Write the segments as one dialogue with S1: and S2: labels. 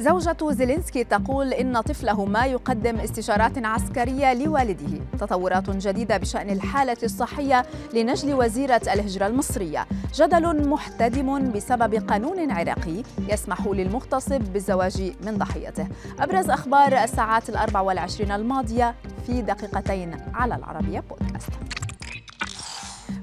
S1: زوجة زيلينسكي تقول إن طفله ما يقدم استشارات عسكرية لوالده. تطورات جديدة بشأن الحالة الصحية لنجل وزيرة الهجرة المصرية. جدل محتدم بسبب قانون عراقي يسمح للمغتصب بالزواج من ضحيته. أبرز أخبار الساعات الأربع والعشرين الماضية في دقيقتين على العربية بودكاست.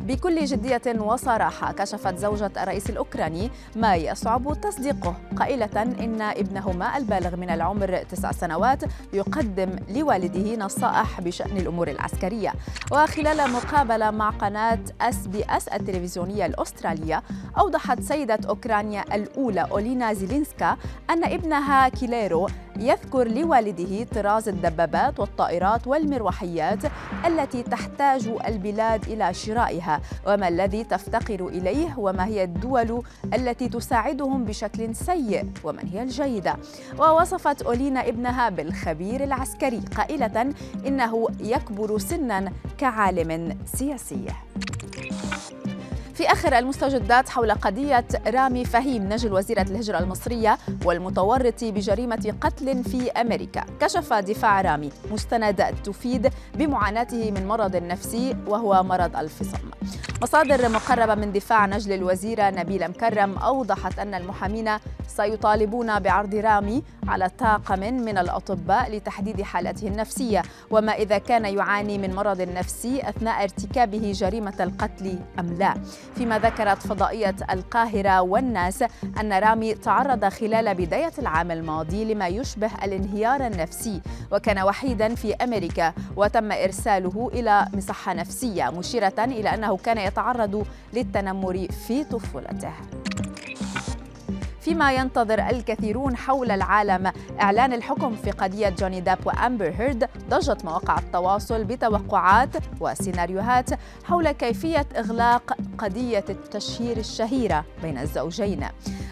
S1: بكل جدية وصراحة كشفت زوجة الرئيس الأوكراني ما يصعب تصديقه. قائلة إن ابنهما البالغ من العمر تسع سنوات يقدم لوالده نصائح بشأن الأمور العسكرية. وخلال مقابلة مع قناة أس بي أس التلفزيونية الأسترالية أوضحت سيدة أوكرانيا الأولى أولينا زيلينسكا أن ابنها كيريلو يذكر لوالده طراز الدبابات والطائرات والمروحيات التي تحتاج البلاد إلى شرائها وما الذي تفتقر إليه وما هي الدول التي تساعدهم بشكل سيء ومن هي الجيدة. ووصفت أولينا ابنها بالخبير العسكري قائلة إنه يكبر سنا كعالم سياسي. في آخر المستجدات حول قضية رامي فهيم نجل وزيرة الهجرة المصرية والمتورط بجريمة قتل في أمريكا. كشف دفاع رامي. مستندات تفيد بمعاناته من مرض نفسي وهو مرض الفصام. مصادر مقربة من دفاع نجل الوزيرة نبيلة مكرم أوضحت أن المحامين سيطالبون بعرض رامي على طاقم من الأطباء لتحديد حالته النفسية وما إذا كان يعاني من مرض نفسي أثناء ارتكابه جريمة القتل أم لا. فيما ذكرت فضائية القاهرة والناس أن رامي تعرض خلال بداية العام الماضي لما يشبه الانهيار النفسي وكان وحيدا في أمريكا وتم إرساله إلى مصحة نفسية مشيرة إلى أنه كان يتعرض للتنمر في طفولته. فيما ينتظر الكثيرون حول العالم إعلان الحكم في قضية جوني داب وأمبر هيرد ضجت مواقع التواصل بتوقعات وسيناريوهات حول كيفية إغلاق قضية التشهير الشهيرة بين الزوجين.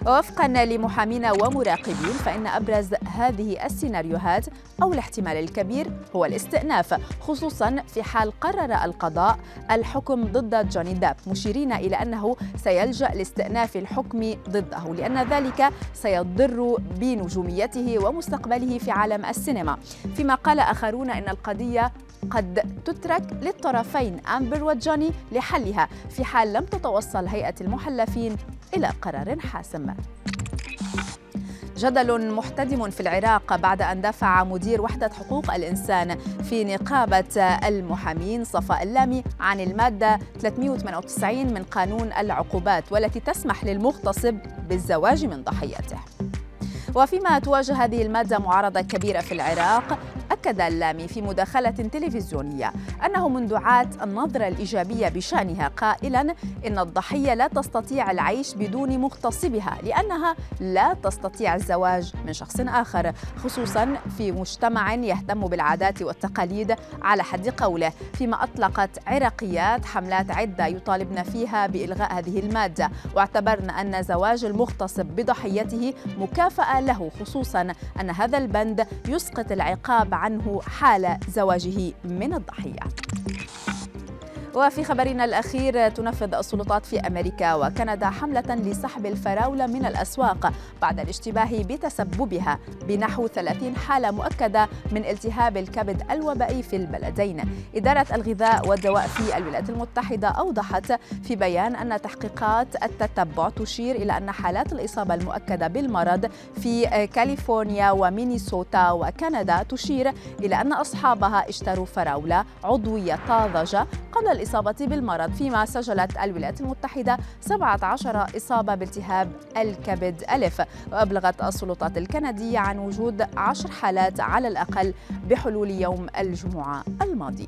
S1: ووفقا لمحامين ومراقبين فإن أبرز هذه السيناريوهات أو الاحتمال الكبير هو الاستئناف خصوصا في حال قرر القضاء. الحكم ضد جوني داب مشيرين إلى أنه سيلجأ لاستئناف الحكم ضده لأن ذلك سيضر بنجوميته ومستقبله في عالم السينما. فيما قال آخرون إن القضية قد تترك للطرفين أمبر وجوني لحلها في حال لم تتوصل هيئة المحلفين إلى قرار حاسم. جدل محتدم في العراق بعد أن دافع مدير وحدة حقوق الإنسان في نقابة المحامين صفاء اللامي عن المادة 398 من قانون العقوبات والتي تسمح للمغتصب بالزواج من ضحيته. وفيما تواجه هذه المادة معارضة كبيرة في العراق أكد اللامي في مداخلة تلفزيونية أنه من دعاة النظرة الإيجابية بشأنها قائلا إن الضحية لا تستطيع العيش بدون مغتصبها لأنها لا تستطيع الزواج من شخص آخر خصوصا في مجتمع يهتم بالعادات والتقاليد على حد قوله فيما أطلقت عراقيات حملات عدة يطالبن فيها بإلغاء هذه المادة واعتبرن أن زواج المغتصب بضحيته مكافأة له خصوصا أن هذا البند يسقط العقاب عنه حال زواجه من الضحية. وفي خبرنا الأخير تنفذ السلطات في أمريكا وكندا حملة لسحب الفراولة من الأسواق بعد الاشتباه بتسببها بنحو 30 حالة مؤكدة من التهاب الكبد الوبائي في البلدين. إدارة الغذاء والدواء في الولايات المتحدة أوضحت في بيان أن تحقيقات التتبع تشير إلى أن حالات الإصابة المؤكدة بالمرض في كاليفورنيا ومينيسوتا وكندا تشير إلى أن أصحابها اشتروا فراولة عضوية طازجة قبل الإصابة بالمرض. فيما سجلت الولايات المتحدة 17 إصابة بالتهاب الكبد ألف. وأبلغت السلطات الكندية عن وجود عشر حالات على الأقل بحلول يوم الجمعة الماضي.